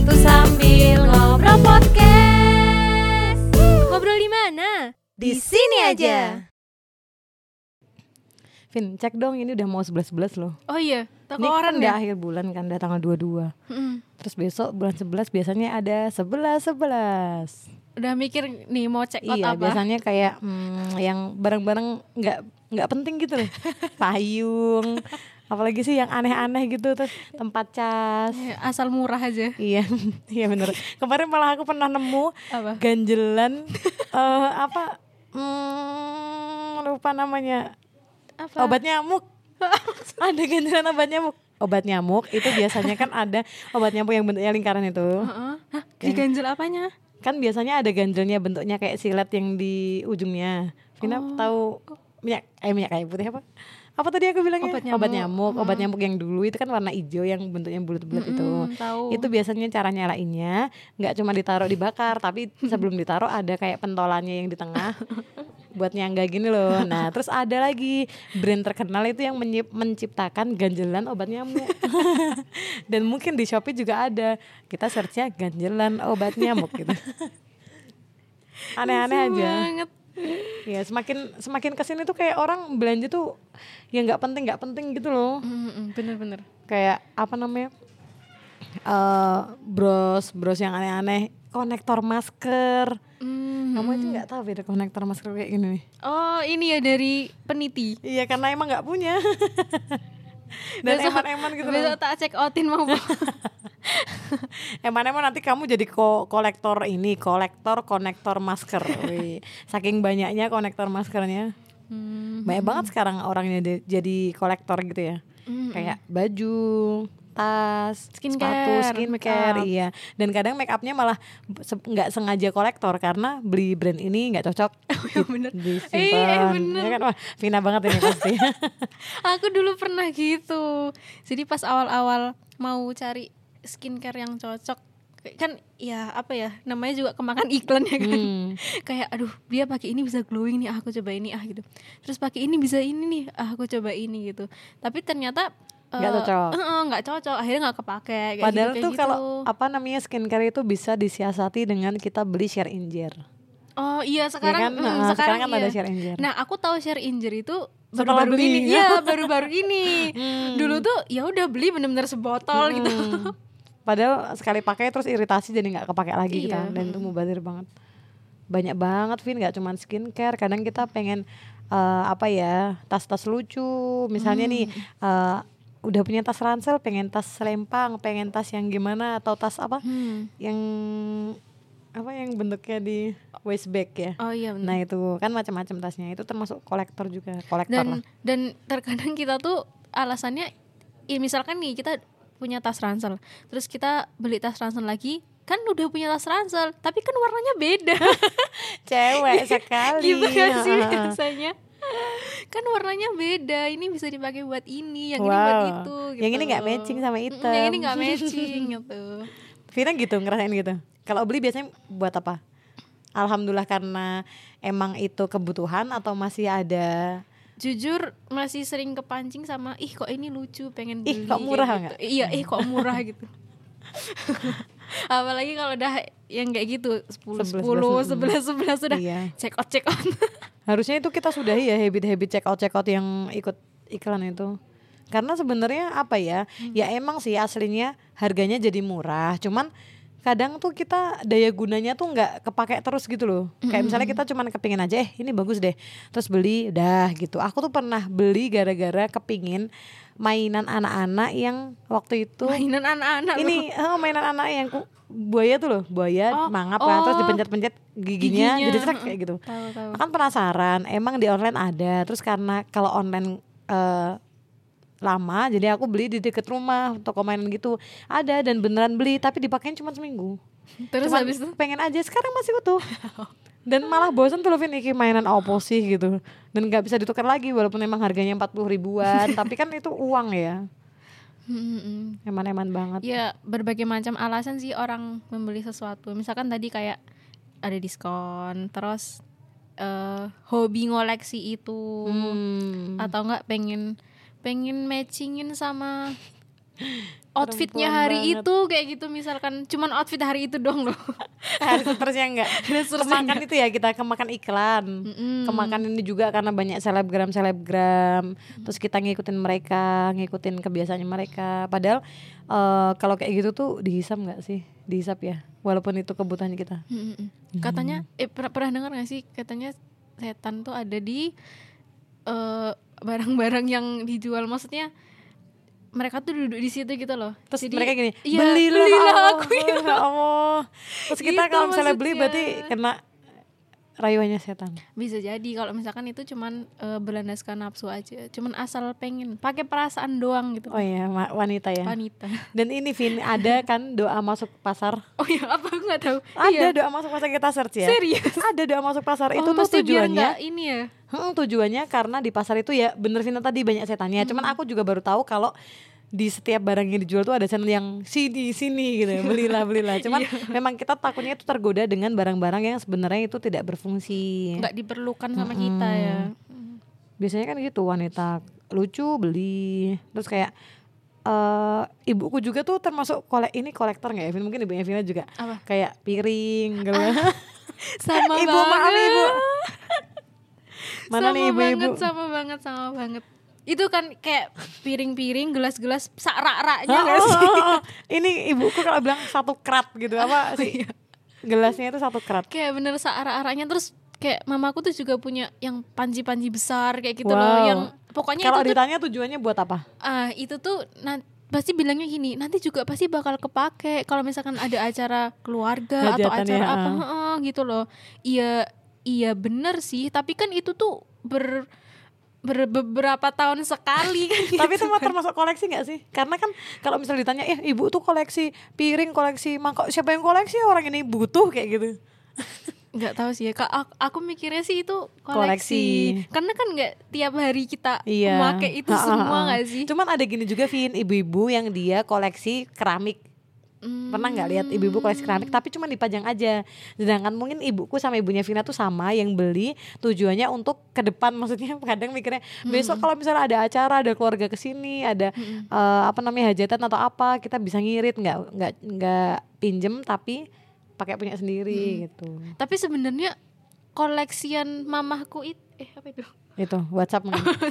Waktu sambil ngobrol podcast. Ngobrol di mana? Di sini aja. Vin, cek dong ini udah mau 11-11 loh Oh iya, toko Ini kan orang udah ya. akhir bulan kan, udah tanggal 22 Mm-mm. Terus besok bulan 11 biasanya ada 11-11 Udah mikir nih mau out Iya, apa? biasanya kayak hmm, yang barang-barang nggak nggak penting gitu loh Payung Apalagi sih yang aneh-aneh gitu tuh Tempat cas Eh, Asal murah aja. Iya, iya bener Kemarin malah aku pernah nemu Apa? ganjelan eh apa hmm, lupa namanya Apa? obat nyamuk ada ganjelan obat nyamuk obat nyamuk itu biasanya kan ada obat nyamuk yang bentuknya lingkaran itu Heeh. Hah, diganjel apanya? kan biasanya ada ganjelnya bentuknya kayak silet yang di ujungnya Vina Oh. tahu minyak eh minyak kayu putih apa apa tadi aku bilangnya? Obat obat nyamuk. nyamuk obat nyamuk yang dulu itu kan warna hijau yang bentuknya bulat-bulat itu. Mm-mm, tahu. itu biasanya cara nyalainnya nggak cuma ditaruh dibakar tapi sebelum ditaruh ada kayak pentolannya yang di tengah buat nyangga gini loh. Nah terus ada lagi brand terkenal itu yang menyip- menciptakan ganjelan obat nyamuk. Dan mungkin di shopee juga ada. Kita searchnya ganjelan obat nyamuk gitu. Aneh-aneh aja. banget. Ya semakin semakin ke sini tuh kayak orang belanja tuh yang nggak penting nggak penting gitu loh. Bener-bener. kayak apa namanya? Eh bros bros yang aneh-aneh konektor masker. Mm, kamu itu nggak tahu beda konektor masker kayak gini nih? Oh ini ya dari peniti. iya karena emang nggak punya. Dan Besok- eman-eman gitu Besok loh. tak check outin mau. eman-eman nanti kamu jadi ko kolektor ini kolektor konektor masker Wih, saking banyaknya konektor maskernya Hmm. banyak banget sekarang orangnya jadi kolektor gitu ya Mm-mm. kayak baju tas Skincare, sepatu skincare makeup. iya dan kadang make upnya malah se- nggak sengaja kolektor karena beli brand ini nggak cocok ya bener. disimpan Iya, bener. ya kan wah Vina banget ini pasti Aku dulu pernah gitu. Jadi pas awal-awal mau cari skincare yang cocok kan ya apa ya namanya juga kemakan iklan ya kan Hmm. kayak aduh dia pakai ini bisa glowing nih ah, aku coba ini ah gitu terus pakai ini bisa ini nih ah, aku coba ini gitu tapi ternyata Nggak eh, cocok. eh, eh, nggak cocok akhirnya nggak kepake kayak padahal gitu, tuh gitu. kalau apa namanya skincare itu bisa disiasati dengan kita beli share injure oh iya sekarang kan? mm, Nah, sekarang kan iya. ada share injure. nah aku tahu share injure itu baru-baru ini iya baru-baru ini Hmm. dulu tuh ya udah beli bener-bener sebotol gitu Hmm. Padahal sekali pakai terus iritasi jadi nggak kepake lagi kita Iya. dan itu mubazir banget. Banyak banget Vin nggak cuma skincare, kadang kita pengen eh, apa ya tas-tas lucu, misalnya nih eh, udah punya tas ransel, pengen tas selempang, pengen tas yang gimana atau tas apa Hmm. yang apa yang bentuknya di waist bag ya. oh iya. Nah itu kan macam-macam tasnya itu termasuk kolektor juga, kolektor lah. dan dan terkadang kita tuh alasannya ya misalkan nih kita punya tas ransel terus kita beli tas ransel lagi kan udah punya tas ransel tapi kan warnanya beda Cewek sekali. gitu kan sih Heeh. biasanya kan warnanya beda ini bisa dipakai buat ini yang ini buat Wow. itu gitu. Yang ini nggak matching sama item. yang ini nggak matching gitu Vina gitu ngerasain gitu. Kalau beli biasanya buat apa? Alhamdulillah karena emang itu kebutuhan atau masih ada jujur masih sering kepancing sama ih kok ini lucu pengen Ih, beli kok kayak murah gitu. nggak? iya ih kok murah gitu apalagi kalau udah yang kayak gitu 10 Sebelas, 10 11 11 sudah Iya. check out check out harusnya itu kita sudahi ya habit-habit check out check out yang ikut iklan itu. Karena sebenarnya apa ya? Hmm. Ya emang sih aslinya harganya jadi murah, cuman kadang tuh kita daya gunanya tuh nggak kepake terus gitu loh. Kayak misalnya kita cuman kepingin aja eh ini bagus deh. Terus beli udah gitu. Aku tuh pernah beli gara-gara kepingin mainan anak-anak yang waktu itu mainan anak-anak loh. ini eh, mainan anak yang ku- buaya tuh loh buaya Oh, mangap kan terus oh. dipencet-pencet giginya, Giginya, jadi kayak gitu. Tahu tahu. Kan penasaran emang di online ada terus karena kalau online eh, lama jadi aku beli di deket rumah toko mainan gitu. Ada dan beneran beli tapi dipakein cuma seminggu. Terus Cuman habis itu? pengen aja sekarang masih utuh. Dan malah bosan tuh loh Vin iki mainan opo sih gitu. Dan nggak bisa ditukar lagi walaupun emang harganya 40 ribuan. Tapi kan itu uang ya. Eman-eman banget. Ya berbagai macam alasan sih orang membeli sesuatu. Misalkan tadi kayak ada diskon terus eh, hobi ngoleksi itu. Hmm. atau enggak pengen pengen matchingin sama outfitnya hari banget. itu kayak gitu misalkan cuman outfit hari itu dong loh Hari seterusnya enggak. Kemakan itu ya kita kemakan iklan. Mm-mm. Kemakan ini juga karena banyak selebgram selebgram. Terus kita ngikutin mereka, ngikutin kebiasaannya mereka. Padahal eh, kalau kayak gitu tuh dihisap nggak sih? Dihisap ya. Walaupun itu kebutuhan kita. Katanya Hmm. eh pernah, pernah dengar gak sih katanya setan tuh ada di eh, barang-barang yang dijual. Maksudnya mereka tuh duduk di situ gitu loh. Terus Jadi, mereka gini, iya, belilah, belilah aku. ya ya Allah. Terus kita Gitu kalau misalnya beli berarti kena rayuannya setan. bisa jadi kalau misalkan itu cuman eh, berlandaskan nafsu aja cuman asal pengen pakai perasaan doang gitu Oh iya, wanita ya. wanita Dan ini Vin ada kan doa masuk pasar. oh ya apa aku nggak tahu Ada Iya. doa masuk pasar kita search ya. serius Ada doa masuk pasar. itu Oh, tuh mesti biar tujuannya. ini ya Hmm, tujuannya karena di pasar itu ya bener Vina tadi banyak setannya. Cuman aku juga baru tahu kalau di setiap barang yang dijual tuh ada channel yang sini sini gitu ya, belilah belilah. Cuman memang kita takutnya itu tergoda dengan barang-barang yang sebenarnya itu tidak berfungsi. nggak diperlukan sama kita ya Biasanya kan gitu wanita lucu beli terus kayak eh ibuku juga tuh termasuk kolek ini kolektor nggak ya Vin? mungkin ibunya Vina juga Apa? kayak piring gelas sama ibu maaf banget. ibu mana sama nih ibu-ibu banget, sama banget, sama banget. Itu kan kayak piring-piring, gelas-gelas sak-rak-raknya Oh, nggak sih? oh, oh. Ini ibuku kalau bilang satu kerat gitu apa sih? Gelasnya itu satu kerat. Kayak bener sak-rak-raknya terus kayak mamaku tuh juga punya yang panji-panji besar kayak gitu Wow. loh yang pokoknya Kalau itu tuh ditanya tujuannya buat apa? ah itu tuh nan- pasti bilangnya gini nanti juga pasti bakal kepake kalau misalkan ada acara keluarga atau acara ya, apa heeh, gitu loh iya iya bener sih tapi kan itu tuh ber, ber- beberapa tahun sekali kan Tapi itu gitu mah termasuk koleksi gak sih? Karena kan kalau misalnya ditanya, eh ibu tuh koleksi piring, koleksi mangkok, siapa yang koleksi orang ini butuh kayak gitu. nggak tahu sih ya kak aku, aku mikirnya sih itu koleksi, Koleksi. karena kan nggak tiap hari kita Iya. memakai itu Ha, ha, semua nggak sih Cuman ada gini juga Vin, ibu-ibu yang dia koleksi keramik. Hmm. Pernah nggak lihat ibu-ibu koleksi keramik? Tapi cuma dipajang aja. Sedangkan mungkin ibuku sama ibunya Vina tuh sama yang beli tujuannya untuk ke depan. Maksudnya kadang mikirnya besok kalau misalnya ada acara ada keluarga ke sini ada eh, apa namanya hajatan atau apa kita bisa ngirit. Nggak nggak nggak pinjem tapi pakai punya sendiri gitu. tapi sebenarnya koleksian mamahku itu eh apa itu? Itu WhatsApp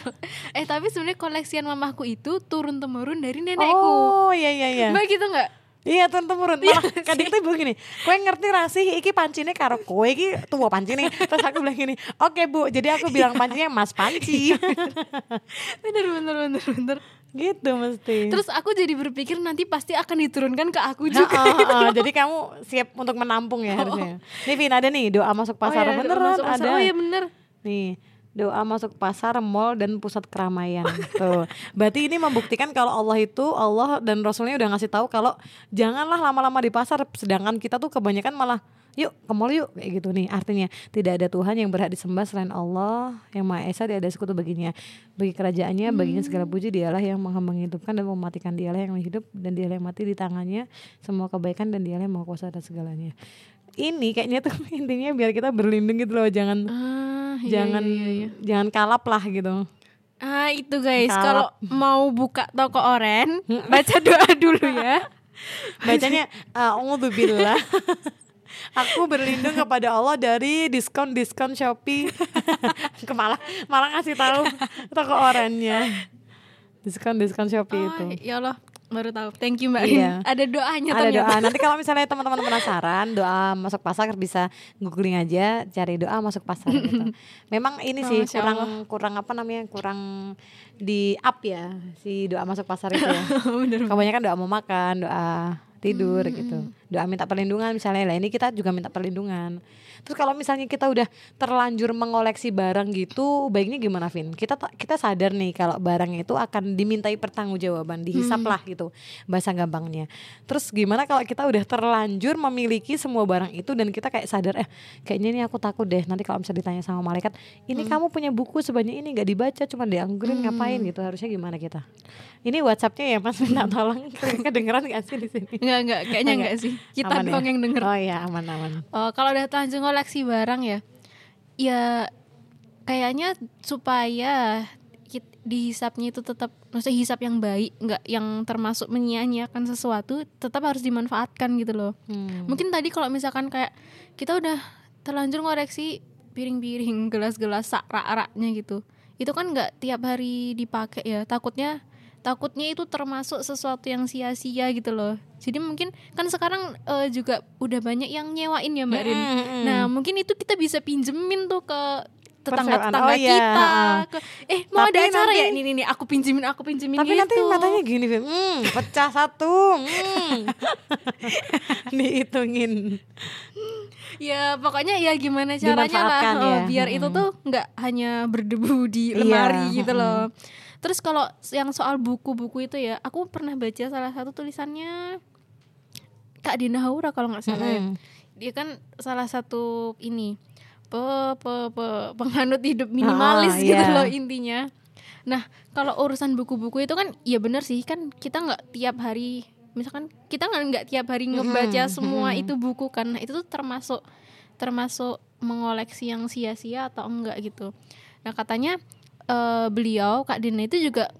eh tapi sebenarnya koleksian mamahku itu turun temurun dari nenekku. Oh iya iya iya. mbak gitu nggak Iya turun temurun Malah kadang tuh ibu gini Kue ngerti rasih Iki pancine karo kue Iki tua pancine. Terus aku bilang gini Oke bu. Jadi aku bilang pancinya mas panci. Bener bener bener bener. Gitu mesti. Terus aku jadi berpikir nanti pasti akan diturunkan ke aku juga ha, ha. Jadi kamu siap untuk menampung ya harusnya. Nih Vin ada nih Doa masuk pasar oh, iya, Beneran masuk pasar. ada. Oh iya bener. Nih doa masuk pasar, mall dan pusat keramaian. Tuh. Berarti ini membuktikan kalau Allah itu Allah dan Rasulnya udah ngasih tahu kalau janganlah lama-lama di pasar. Sedangkan kita tuh kebanyakan malah yuk ke mall yuk kayak gitu nih. Artinya tidak ada Tuhan yang berhak disembah selain Allah yang Maha Esa, tidak ada sekutu baginya. Bagi kerajaannya, baginya segala puji dialah yang maha menghidupkan dan mematikan dialah yang hidup dan dialah yang mati di tangannya semua kebaikan dan dialah yang maha kuasa atas segalanya. Ini kayaknya tuh intinya biar kita berlindung gitu loh, jangan ah, iya, jangan iya, iya, iya. jangan kalap lah gitu. ah itu guys kalau mau buka toko oren baca doa dulu ya Bacanya A'udzubillah. Aku berlindung kepada Allah dari diskon-diskon Shopee. Ke malah ngasih tahu toko orannya. Diskon-diskon Shopee itu. oh, ya Allah baru tahu thank you mbak Iya. ada doanya Ada ternyata doa. Nanti kalau misalnya teman-teman penasaran doa masuk pasar bisa googling aja cari doa masuk pasar gitu. Memang ini Oh, sih Masya kurang kurang apa namanya? kurang di up ya si doa masuk pasar itu ya. bener Kebanyakan doa mau makan, doa tidur Hmm, gitu. Doa minta perlindungan misalnya lah ini kita juga minta perlindungan. Terus kalau misalnya kita udah terlanjur mengoleksi barang gitu, baiknya gimana Vin? Kita ta- kita sadar nih kalau barang itu akan dimintai pertanggungjawaban, dihisap Hmm. lah gitu bahasa gampangnya. Terus gimana kalau kita udah terlanjur memiliki semua barang itu dan kita kayak sadar eh kayaknya ini aku takut deh nanti kalau misalnya ditanya sama malaikat, ini Hmm. kamu punya buku sebanyak ini nggak dibaca cuma dianggurin ngapain gitu harusnya gimana kita? Ini WhatsAppnya ya Mas minta tolong kedengeran gak sih di sini? Enggak, enggak, kayaknya enggak sih. Kita Aman ya? doang yang denger. Oh iya aman aman. Oh, kalau udah terlanjur ngoleksi barang ya, ya kayaknya supaya dihisapnya itu tetap maksudnya hisap yang baik nggak yang termasuk menyia-nyiakan sesuatu tetap harus dimanfaatkan gitu loh Hmm. mungkin tadi kalau misalkan kayak kita udah terlanjur ngoreksi piring-piring gelas-gelas rak-raknya gitu itu kan nggak tiap hari dipakai ya takutnya takutnya itu termasuk sesuatu yang sia-sia gitu loh jadi mungkin kan sekarang eh, juga udah banyak yang nyewain ya mbak Rin Mm-mm. nah mungkin itu kita bisa pinjemin tuh ke tetangga-tetangga Perseroan. Oh, iya, kita ke, eh mau Tapi ada acara nanti- ya nih nih nih aku pinjemin aku pinjemin Tapi gitu nanti matanya gini. Hmm, pecah satu. Hmm. Dihitungin. Ya pokoknya ya gimana caranya lah Dimanfaatkan oh, ya. biar itu Mm-mm. tuh nggak hanya berdebu di Iya, lemari gitu mm-mm. loh. Terus kalau yang soal buku-buku itu ya, aku pernah baca salah satu tulisannya Kak Dina Haura kalau nggak salah ya. Mm-mm. Dia kan salah satu ini pe, pe, pe- penganut hidup minimalis Ah, gitu iya. loh intinya. Nah kalau urusan buku-buku itu kan ya benar sih kan kita nggak tiap hari misalkan kita nggak nggak tiap hari ngebaca Mm-mm, semua mm-mm. itu buku kan Nah, itu tuh termasuk termasuk mengoleksi yang sia-sia atau enggak gitu. Nah katanya eh, beliau Kak Dina itu juga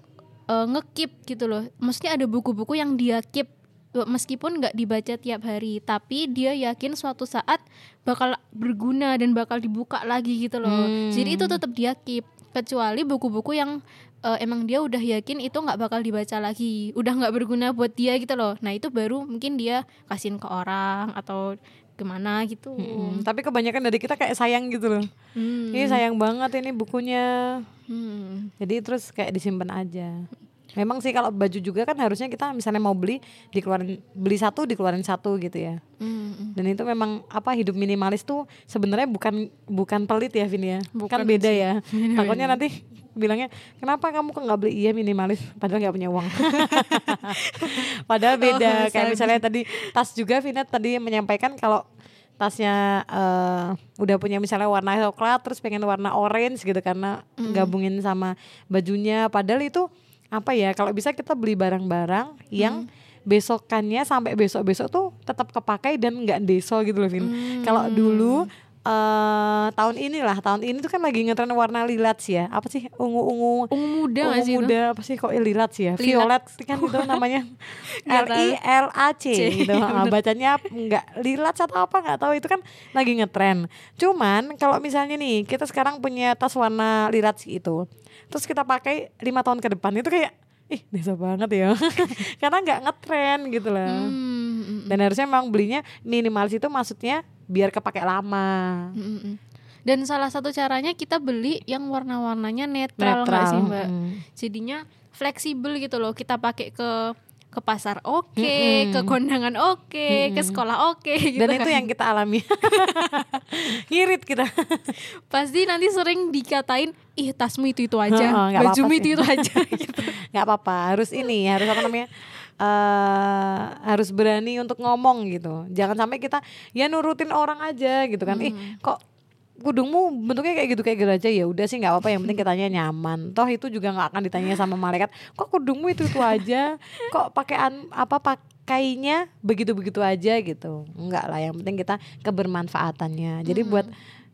eh, ngekip gitu loh. Maksudnya ada buku-buku yang dia keep meskipun nggak dibaca tiap hari, tapi dia yakin suatu saat bakal berguna dan bakal dibuka lagi gitu loh. Hmm. Jadi itu tetap dia keep. Kecuali buku-buku yang eh, emang dia udah yakin itu nggak bakal dibaca lagi, udah nggak berguna buat dia gitu loh. Nah itu baru mungkin dia kasihin ke orang atau ke mana gitu. Mm-mm. Tapi kebanyakan dari kita kayak sayang gitu loh. Hmm. Ini sayang banget ini bukunya. Hmm. Jadi terus kayak disimpan aja. Memang sih kalau baju juga kan harusnya kita misalnya mau beli dikeluarin beli satu dikeluarin satu gitu ya. Hmm. Dan itu memang apa hidup minimalis tuh sebenarnya bukan bukan pelit ya Vin ya. Bukan kan beda sih. ya. Takutnya nanti bilangnya kenapa kamu kok nggak beli iya minimalis padahal nggak punya uang. padahal beda Oh, kayak sabi. misalnya tadi tas juga Vina tadi menyampaikan kalau tasnya eh, udah punya misalnya warna coklat terus pengen warna orange gitu karena gabungin sama bajunya padahal itu apa ya kalau bisa kita beli barang-barang yang besokannya sampai besok-besok tuh tetap kepakai dan nggak deso gitu loh Vin. Kalau dulu eh tahun inilah tahun ini tuh kan lagi ngetren warna lilat sih ya. Apa sih? Ungu-ungu. Ungu muda ungu sih itu? muda apa sih? Kok lilat sih ya? Lilat. violet kan itu namanya. L I L A C C, gitu. Ah, bacanya nggak lilat atau apa nggak tahu. Itu kan lagi ngetren. Cuman kalau misalnya nih kita sekarang punya tas warna lilat sih itu terus kita pakai lima tahun ke depan itu kayak ih desa banget ya karena nggak ngetren gitu loh Hmm, hmm, hmm. dan harusnya memang belinya minimalis itu maksudnya biar kepake lama Mm, mm, mm. Dan salah satu caranya kita beli yang warna-warnanya netral nggak sih mbak? mm. Jadinya fleksibel gitu loh. Kita pakai ke ke pasar oke, Mm-mm. ke kondangan oke, ke Mm-mm. sekolah oke. Gitu dan itu kan. yang kita alami ngirit kita pasti nanti sering dikatain, ih tasmu itu itu aja, Heeh, nggak bajumu apa-apa itu sih. itu aja. gitu. nggak apa-apa harus ini harus apa namanya eh harus berani untuk ngomong gitu jangan sampai kita ya nurutin orang aja gitu kan ih kok kudungmu bentuknya kayak gitu kayak gitu aja. Ya udah sih nggak apa-apa. Yang penting kitanya nyaman. Toh itu juga nggak akan ditanya sama malaikat kok kudungmu itu itu aja? Kok pakaian apa pakainya begitu begitu aja gitu. Enggak lah yang penting kita kebermanfaatannya. Jadi buat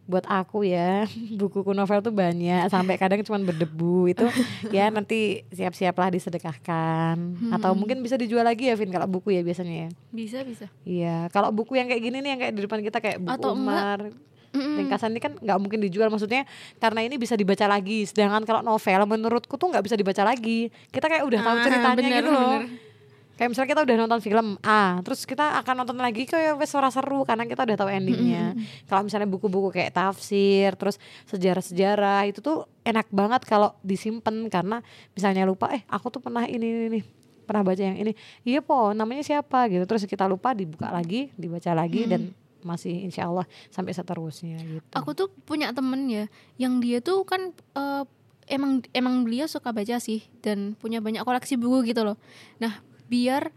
buat aku ya bukuku novel tuh banyak. Sampai kadang cuma berdebu itu. Ya nanti siap-siaplah disedekahkan. Atau mungkin bisa dijual lagi ya Vin kalau buku ya biasanya ya? Bisa bisa. iya kalau buku yang kayak gini nih yang kayak di depan kita kayak buku Atau enggak, Mm-mm. ringkasan ini kan nggak mungkin dijual. Maksudnya karena ini bisa dibaca lagi. Sedangkan kalau novel menurutku tuh nggak bisa dibaca lagi. Kita kayak udah tahu Ah, ceritanya bener, gitu loh. bener. kayak misalnya kita udah nonton film A terus kita akan nonton lagi kayak wes ora seru karena kita udah tahu endingnya. Kalau misalnya buku-buku kayak tafsir terus sejarah-sejarah itu tuh enak banget kalau disimpan karena misalnya lupa eh aku tuh pernah ini ini, ini pernah baca yang ini. Iya po namanya siapa? Gitu. Terus kita lupa dibuka lagi dibaca lagi dan masih insya Allah sampai seterusnya gitu Aku tuh punya temen ya, yang dia tuh kan eh, emang emang beliau suka baca sih dan punya banyak koleksi buku gitu loh. Nah biar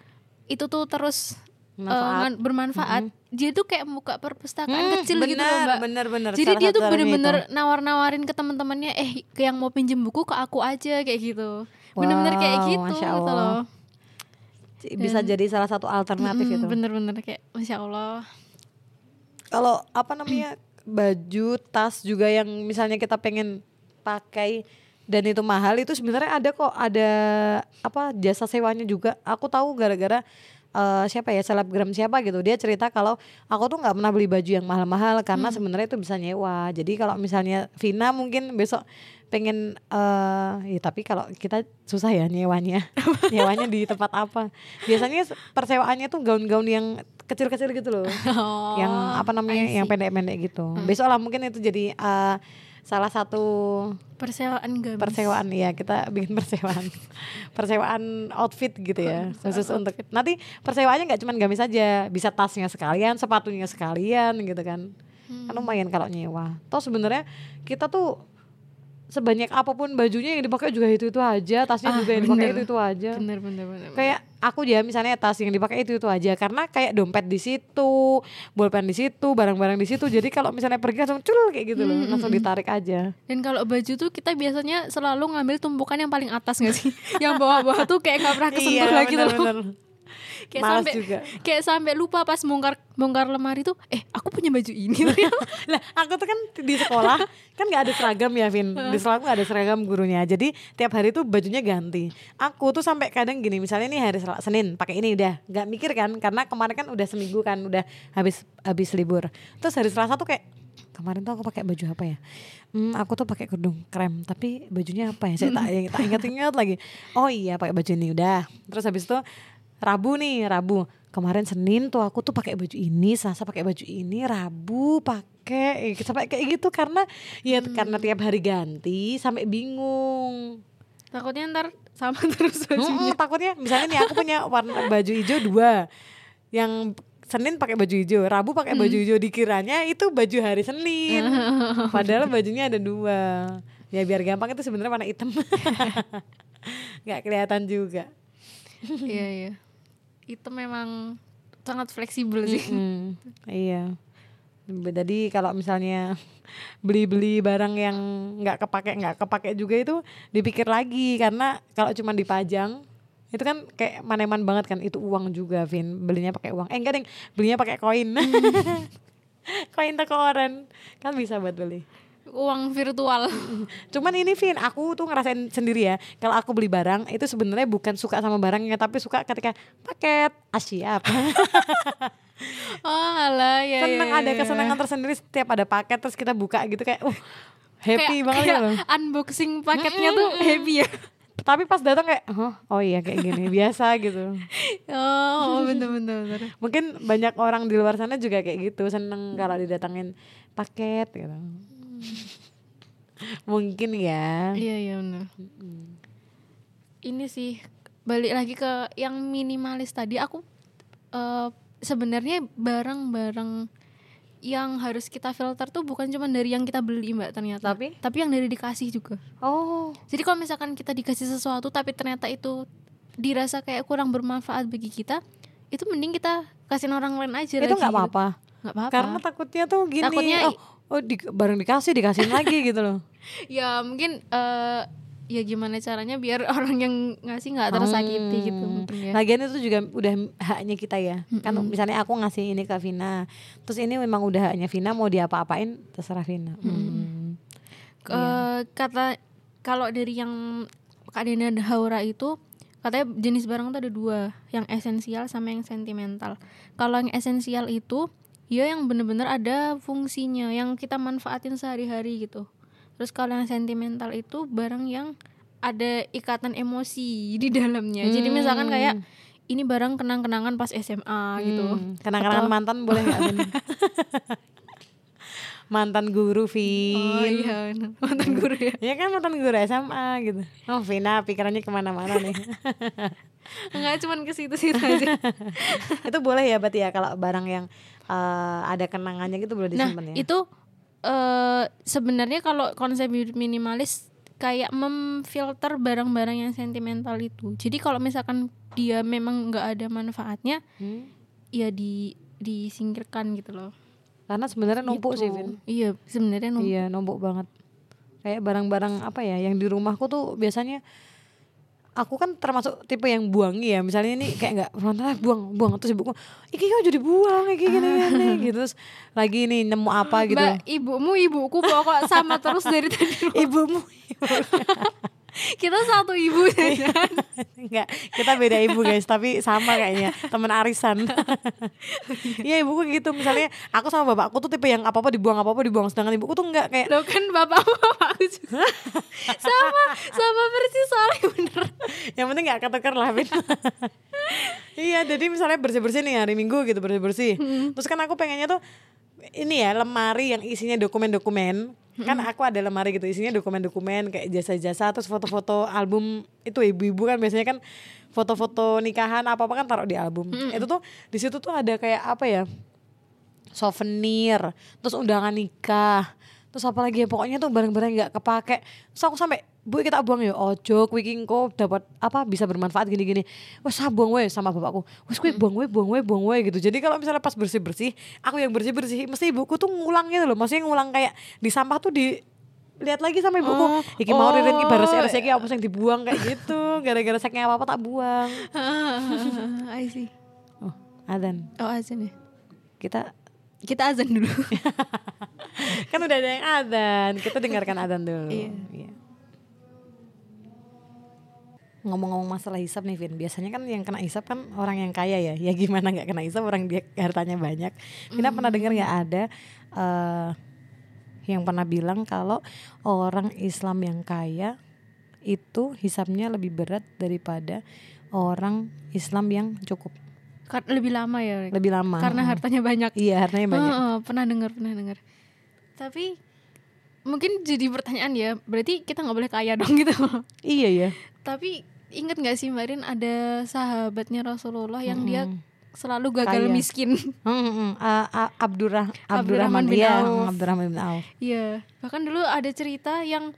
itu tuh terus eh, Manfaat. ngan- bermanfaat, dia tuh kayak buka perpustakaan Hmm, kecil gitu loh bener, mbak. bener bener Jadi dia tuh bener-bener nawar-nawarin ke teman-temannya, eh ke yang mau pinjem buku ke aku aja kayak gitu. Bener-bener kayak Wow, gitu Masya gitu Allah. loh. bisa jadi salah satu alternatif Mm-mm, itu Bener-bener kayak masya Allah. Kalau apa namanya baju tas juga yang misalnya kita pengen pakai dan itu mahal itu sebenarnya ada kok ada apa jasa sewanya juga. Aku tahu gara-gara eh, siapa ya selebgram siapa gitu dia cerita kalau aku tuh nggak pernah beli baju yang mahal-mahal karena sebenarnya itu bisa nyewa. Jadi kalau misalnya Vina mungkin besok pengen eh ya tapi kalau kita susah ya nyewanya. Nyewanya di tempat apa? Biasanya persewaannya tuh gaun-gaun yang kecil-kecil gitu loh. Oh, yang apa namanya yang pendek-pendek gitu. Besok lah mungkin itu jadi eh, salah satu persewaan gamis. persewaan ya kita bikin persewaan. Persewaan outfit gitu ya khusus untuk nanti persewaannya nggak cuma gamis saja bisa tasnya sekalian sepatunya sekalian gitu kan. Kan lumayan kalau nyewa. Toh sebenarnya kita tuh sebanyak apa pun bajunya yang dipakai juga itu itu aja tasnya Ah, juga yang dipakai bener. itu itu aja bener bener bener kayak aku ya misalnya tas yang dipakai itu itu aja karena kayak dompet di situ bolpen di situ barang-barang di situ jadi kalau misalnya pergi langsung cul kayak gitu loh langsung ditarik aja Dan kalau baju tuh kita biasanya selalu ngambil tumpukan yang paling atas gak sih? yang bawah-bawah tuh kayak nggak pernah kesentuh lagi tuh. Iya, bener-bener. Kayak Males sampai juga. kayak sampai lupa pas bongkar bongkar lemari tuh, eh aku punya baju ini. lah aku tuh kan di sekolah kan nggak ada seragam ya Vin. Di sekolah nggak ada seragam gurunya. Jadi tiap hari tuh bajunya ganti. Aku tuh sampai kadang gini misalnya nih hari Senin pakai ini udah. Nggak mikir kan karena kemarin kan udah seminggu kan udah habis habis libur. Terus hari Selasa tuh kayak kemarin tuh aku pakai baju apa ya? Hmm, aku tuh pakai kerudung krem tapi bajunya apa ya? Saya tak, tak ingat-ingat lagi. Oh iya pakai baju ini udah. Terus habis itu Rabu nih Rabu kemarin Senin tuh aku tuh pakai baju ini Selasa pakai baju ini Rabu pakai eh, sampai kayak gitu karena ya karena tiap hari ganti sampai bingung Takutnya ntar sama terus bajunya. Mm-mm, takutnya misalnya nih aku punya warna baju hijau dua yang Senin pakai baju hijau, Rabu pakai baju hijau dikiranya itu baju hari Senin. Padahal bajunya ada dua. Ya biar gampang itu sebenarnya warna hitam. nggak kelihatan juga. Iya iya. Itu memang sangat fleksibel sih. Hmm, iya. Jadi kalau misalnya beli-beli barang yang nggak kepake nggak kepake juga itu dipikir lagi. Karena kalau cuma dipajang itu kan kayak maneman banget kan. Itu uang juga Vin. Belinya pakai uang. Eh enggak deng belinya pakai koin. Koin toko oren kan bisa buat beli Uang virtual. cuman ini Vin aku tuh ngerasain sendiri ya kalau aku beli barang itu sebenarnya bukan suka sama barangnya tapi suka ketika paket ah siap Oh alah ya. seneng ya, ada ya. kesenangan tersendiri setiap ada paket terus kita buka gitu kayak uh happy Kayak- banget kayak ya loh unboxing paketnya tuh happy ya. tapi pas datang kayak oh, oh iya kayak gini biasa gitu Oh bener bener bener. mungkin banyak orang di luar sana juga kayak gitu seneng kalau didatangin paket gitu mungkin ya. Iya iya bener. Ini sih balik lagi ke yang minimalis tadi aku eh, sebenarnya barang-barang yang harus kita filter tuh bukan cuma dari yang kita beli mbak ternyata Tapi? tapi yang dari dikasih juga. Oh. Jadi kalau misalkan kita dikasih sesuatu tapi ternyata itu dirasa kayak kurang bermanfaat bagi kita itu mending kita kasihin orang lain aja itu nggak gitu. apa-apa. Nggak apa-apa. Karena takutnya tuh gini Takutnya oh, oh di, barang dikasih dikasihin lagi gitu loh ya mungkin eh, ya gimana caranya biar orang yang ngasih nggak tersakiti gitu Hmm. mungkin ya Lagian itu juga udah haknya kita ya. Kan misalnya aku ngasih ini ke Vina, terus ini memang udah haknya Vina mau diapa-apain terserah Vina. Hmm. Eh, kata kalau dari yang Kak Dena Haura itu katanya jenis barang tuh ada dua yang esensial sama yang sentimental kalau yang esensial itu ya yang bener-bener ada fungsinya yang kita manfaatin sehari-hari gitu terus kalau yang sentimental itu barang yang ada ikatan emosi di dalamnya jadi misalkan kayak ini barang kenang-kenangan pas SMA gitu Hmm. Kenang-kenangan mantan boleh nggak mantan guru Vin. oh iya mantan guru ya Ya kan mantan guru SMA gitu. Oh Vina pikirannya ke mana-mana nih. enggak cuman ke situ-situ aja itu boleh ya berarti ya kalau barang yang eh, ada kenangannya gitu boleh Nah, disimpan ya. itu eh sebenarnya kalau konsep hidup minimalis kayak memfilter barang-barang yang sentimental itu. Jadi kalau misalkan dia memang nggak ada manfaatnya, Hmm. ya di disingkirkan gitu loh. Karena sebenarnya numpuk Gitu. sih Vin. Iya, sebenarnya numpuk. Iya numpuk banget. Kayak barang-barang apa ya yang di rumahku tuh biasanya aku kan termasuk tipe yang buangi ya. Misalnya ini kayak nggak frontal buang buang terus ibuku iki kok jadi buang iki gini gini gitu. Terus lagi nih nemu apa gitu. Mbak, ibumu ibuku pokok sama terus dari tadi. ibumu Kita satu ibu ya. Enggak, kita beda ibu guys, tapi sama kayaknya teman arisan. Iya ibuku gitu, misalnya aku sama bapakku tuh tipe yang apa apa dibuang apa apa dibuang, sedangkan ibuku tuh enggak kayak Lo kan bapakmu bapakku juga. sama sama persis soalnya bener. yang penting nggak ketukar lah iya jadi misalnya bersih bersih nih hari minggu gitu bersih bersih terus kan aku pengennya tuh ini ya lemari yang isinya dokumen dokumen kan aku ada lemari gitu isinya dokumen dokumen kayak jasa jasa terus foto foto album. Itu ibu ibu kan biasanya kan foto foto nikahan apa apa kan taruh di album. Itu tuh di situ tuh ada kayak apa ya souvenir terus undangan nikah terus apa lagi ya pokoknya tuh barang-barang nggak kepake. Terus aku sampai bu kita buang ya ojo kuwi kok dapat apa bisa bermanfaat gini-gini. Wes ah, buang we sama bapakku. Wes kuwi buang we buang we buang we gitu. Jadi kalau misalnya pas bersih-bersih aku yang bersih-bersih mesti ibuku tuh ngulang gitu loh. Maksudnya ngulang kayak di sampah tuh di lihat lagi sama ibuku. Oh, iki mau ririn iki oh, baris iki apa yang dibuang? kayak gitu. Gara-gara saknya apa apa tak buang. I see. oh adan Oh azan ya. kita Kita azan dulu. kan udah ada yang adan kita dengarkan adan dulu. Iya. Iya. ngomong-ngomong masalah hisap nih Vin. Biasanya kan yang kena hisap kan orang yang kaya ya. Ya gimana nggak kena hisap orang dia hartanya banyak. Kita pernah dengar nggak ada eh yang pernah bilang kalau orang Islam yang kaya itu hisapnya lebih berat daripada orang Islam yang cukup lebih lama ya. Rek. lebih lama Karena hartanya banyak. iya hartanya banyak Heeh, pernah dengar pernah dengar. Tapi mungkin jadi pertanyaan ya. Berarti kita nggak boleh kaya dong gitu. iya ya Tapi inget nggak sih Mbak Rin ada sahabatnya Rasulullah yang dia Mm-mm. selalu gagal Kaya. miskin. Hmm, hmm, hmm. A- Abdurrah Abdurrahman Abdurrahman bin iya, Auf. hmm, Abdurrahman bin Auf. Iya, bahkan dulu ada cerita yang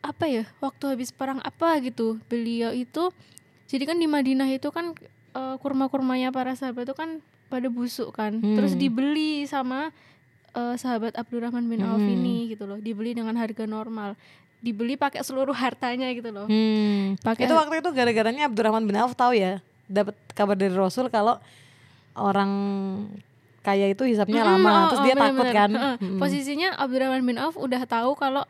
apa ya, waktu habis perang apa gitu, beliau itu jadi kan di Madinah itu kan eh, kurma-kurmanya para sahabat itu kan pada busuk kan. Terus Hmm. dibeli sama eh, sahabat Abdurrahman bin Auf Hmm. ini gitu loh, dibeli dengan harga normal. Dibeli pakai seluruh hartanya gitu loh. Hmm. Pakai Itu waktu itu gara-garanya Abdurrahman bin Auf tahu ya, dapat kabar dari Rasul kalau orang kaya itu hisapnya Mm-mm, lama, oh, terus oh, dia takut bener-bener. kan. Mm-mm. Posisinya Abdurrahman bin Auf udah tahu kalau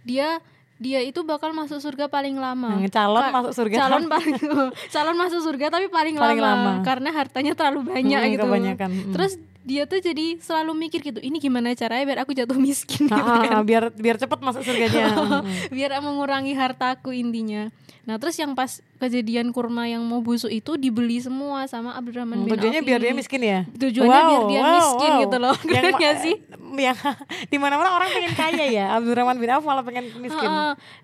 dia dia itu bakal masuk surga paling lama. Yang calon Ka- masuk surga calon paling calon masuk surga tapi paling, Paling lama, lama. karena hartanya terlalu banyak Mm, gitu. kebanyakan, mm. Terus dia tuh jadi selalu mikir gitu, ini gimana caranya biar aku jatuh miskin gitu Ah, ah, kan. ah, biar biar cepat masuk surganya. Mm, mm. biar mengurangi hartaku intinya. Nah, terus yang pas kejadian kurma yang mau busuk itu dibeli semua sama Abdurrahman Hmm, bin Tujuannya Auf biar ini. dia miskin ya. Tujuannya biar dia miskin gitu loh. Yang gak sih? Yang di mana-mana orang pengen kaya ya. Abdurrahman bin Auf malah pengen miskin.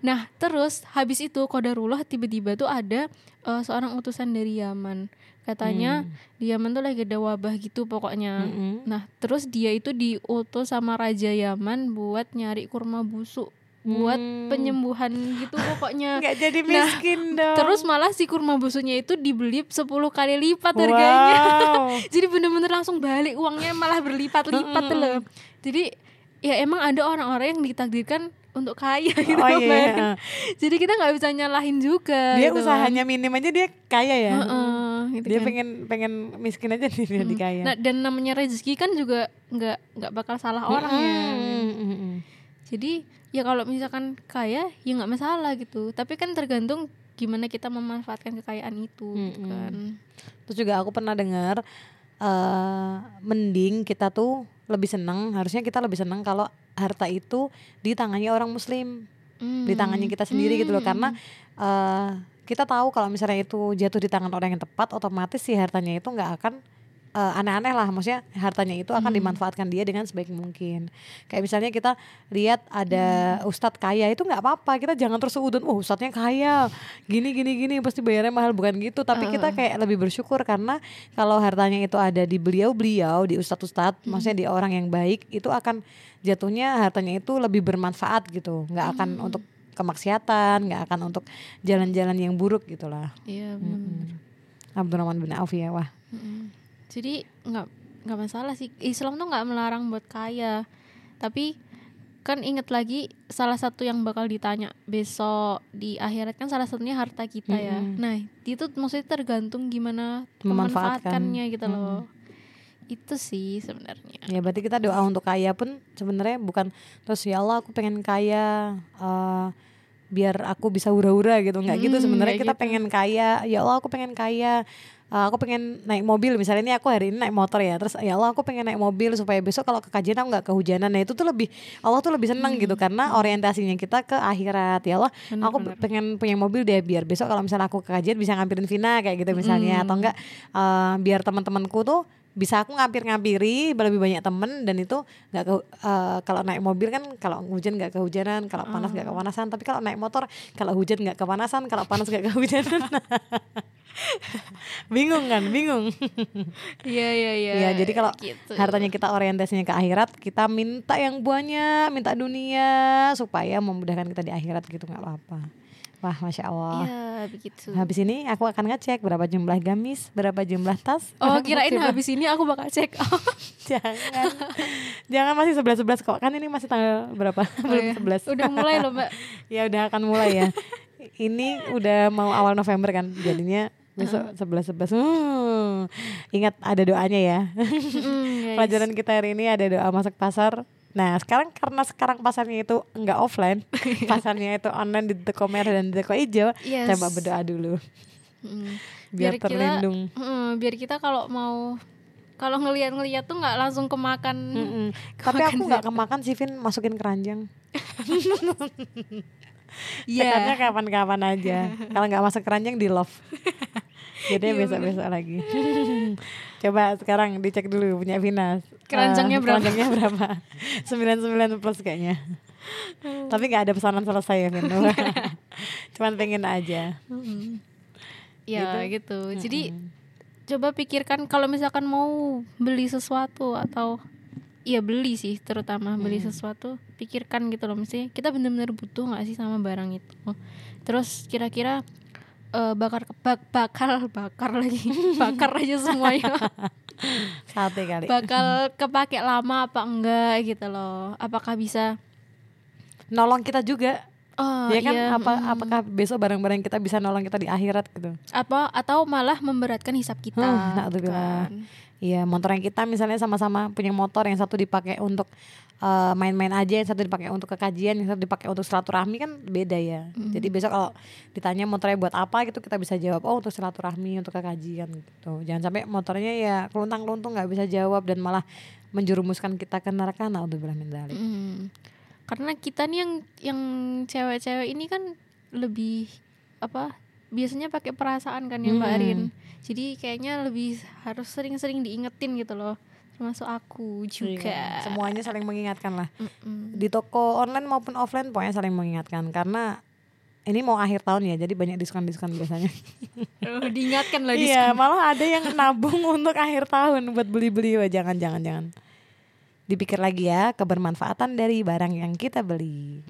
Nah, terus habis itu Qadarullah tiba-tiba tuh ada eh, seorang utusan dari Yaman. Katanya di Yaman tuh lagi ada wabah gitu pokoknya. Mm-mm. Nah, terus dia itu diutus sama raja Yaman buat nyari kurma busuk buat Hmm. penyembuhan gitu pokoknya. Nggak jadi Nah, miskin dong. Terus malah si kurma busuknya itu dibeli 10 kali lipat harganya. Wow. Jadi bener-bener langsung balik uangnya malah berlipat-lipat tuh loh. Jadi ya emang ada orang-orang yang ditakdirkan untuk kaya gitu. Oh, iya. Jadi kita nggak bisa nyalahin juga. dia gitu. usahanya minim aja dia kaya ya. Gitu dia kan. pengen pengen miskin aja dia jadi kaya. Nah dan namanya rezeki kan juga nggak nggak bakal salah orang ya. Mm, mm, mm. Jadi ya kalau misalkan kaya ya nggak masalah gitu. Tapi kan tergantung gimana kita memanfaatkan kekayaan itu gitu Mm-mm. kan. Terus juga aku pernah dengar eh mending kita tuh lebih seneng, harusnya kita lebih seneng kalau harta itu di tangannya orang muslim, di Hmm. tangannya kita sendiri gitu loh Hmm. karena eh kita tahu kalau misalnya itu jatuh di tangan orang yang tepat otomatis si hartanya itu nggak akan eh, aneh-aneh lah. Maksudnya hartanya itu akan Hmm. dimanfaatkan dia dengan sebaik mungkin. Kayak misalnya kita lihat ada Hmm. ustadz kaya itu nggak apa-apa. Kita jangan terus udun oh ustadznya kaya. Gini gini gini pasti bayarnya mahal. Bukan gitu. Tapi kita kayak lebih bersyukur karena kalau hartanya itu ada di beliau-beliau di ustadz-ustadz maksudnya di orang yang baik itu akan jatuhnya hartanya itu lebih bermanfaat gitu. Nggak akan untuk kemaksiatan nggak akan untuk jalan-jalan yang buruk gitulah Iya benar. Abdurrahman bin Auf ya wah Mm-mm. Jadi nggak nggak masalah sih Islam tuh nggak melarang buat kaya, tapi kan inget lagi salah satu yang bakal ditanya besok di akhirat kan salah satunya harta kita ya Mm-mm. nah itu maksudnya tergantung gimana Memanfaatkan. memanfaatkannya gitu loh itu sih sebenarnya. Ya berarti kita doa untuk kaya pun sebenarnya bukan terus ya Allah aku pengen kaya eh, biar aku bisa hura-hura gitu. Nggak gitu Hmm, sebenarnya. nggak kita gitu. pengen kaya ya Allah aku pengen kaya eh, aku pengen naik mobil. Misalnya ini aku hari ini naik motor ya terus ya Allah aku pengen naik mobil supaya besok kalau ke kajian aku nggak kehujanan. Nah itu tuh lebih Allah tuh lebih senang gitu karena orientasinya kita ke akhirat. Ya Allah Bener, aku bener. pengen punya mobil deh biar besok kalau misalnya aku ke kajian bisa ngampirin Vina kayak gitu misalnya. Atau enggak eh, biar teman-temanku tuh bisa aku ngampir-ngampiri lebih banyak temen dan itu nggak ke eh, kalau naik mobil kan kalau hujan nggak kehujanan kalau panas nggak kepanasan tapi kalau naik motor kalau hujan nggak kepanasan kalau panas nggak kehujanan. Bingung kan? Bingung. Iya iya iya. Ya jadi kalau gitu. hartanya kita orientasinya ke akhirat kita minta yang banyak minta dunia supaya memudahkan kita di akhirat gitu nggak apa-apa wah masya Allah Iya begitu Habis ini aku akan ngecek berapa jumlah gamis, berapa jumlah tas. oh kirain habis ini aku bakal cek jangan. jangan masih 11 11 kok. Kan ini masih tanggal berapa? Oh, iya. Belum 11. udah mulai loh mbak ya udah akan mulai ya. ini udah mau awal November kan. Jadinya besok 11 11. Hmm. Ingat ada doanya ya. Mm. Pelajaran kita hari ini ada doa masuk pasar. Nah sekarang karena sekarang pasarnya itu nggak offline, pasarnya itu online di toko merah dan di toko hijau. Yes. Coba berdoa dulu Mm. biar, kita- terlindung. mm, biar kita kalau mau kalau ngelihat-ngelihat tuh nggak langsung kemakan Mm-mm. Tapi Kemakan aku nggak kemakan sih Vin masukin keranjang. Iya. Cekarnya kapan-kapan aja. Kalau nggak masuk keranjang di love. Jadi Iya, besok-besok lagi. Coba sekarang dicek dulu punya Vina. Keranjangnya Eh, berapa? Keranjangnya berapa? 99 plus kayaknya. Tapi nggak ada pesanan selesai ya Vin. Cuman pengen aja. Ya gitu, jadi coba pikirkan kalau misalkan mau beli sesuatu atau Iya beli sih terutama beli sesuatu pikirkan gitu loh mesti kita benar-benar butuh nggak sih sama barang itu terus kira-kira eh, bakar bak, bakal bakar lagi bakar aja semuanya Sate kali. bakal kepake lama apa enggak gitu loh apakah bisa Nolong kita juga. oh ya kan iya, apa apakah besok barang-barang kita bisa nolong kita di akhirat gitu. apa atau malah memberatkan hisap kita Hmm, kan. Iya, motor yang kita misalnya sama-sama punya motor yang satu dipakai untuk eh, main-main aja, yang satu dipakai untuk kekajian, yang satu dipakai untuk silaturahmi kan beda ya. Jadi besok kalau ditanya motornya buat apa gitu kita bisa jawab oh untuk silaturahmi, untuk kekajian gitu. Jangan sampai motornya ya keluntang-luntung nggak bisa jawab dan malah menjerumuskan kita ke neraka. Naudzubillah min dzalik. Mm. Karena kita nih yang yang cewek-cewek ini kan lebih apa biasanya pakai perasaan kan ya Mbak Hmm. Arin. Jadi kayaknya lebih harus sering-sering diingetin gitu loh. Termasuk aku juga. Iya, Semuanya saling mengingatkan lah. Mm-mm. Di toko online maupun offline pokoknya saling mengingatkan karena ini mau akhir tahun ya, jadi banyak diskon-diskon biasanya. Oh, diingatkan lah Iya, diskon. malah ada yang nabung untuk akhir tahun buat beli-beli. Wah, jangan jangan jangan. Dipikir lagi ya kebermanfaatan dari barang yang kita beli.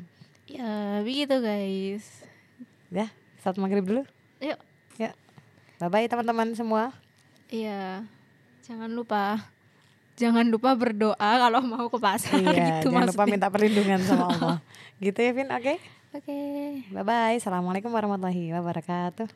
Ya, begitu guys. Ya, saat maghrib dulu. Yuk. Bye bye teman-teman semua. Iya. Jangan lupa jangan lupa berdoa kalau mau ke pasar iya, gitu jangan lupa maksudnya. minta perlindungan sama Allah. gitu ya, Vin. Oke. Oke. Bye bye. Assalamualaikum warahmatullahi wabarakatuh.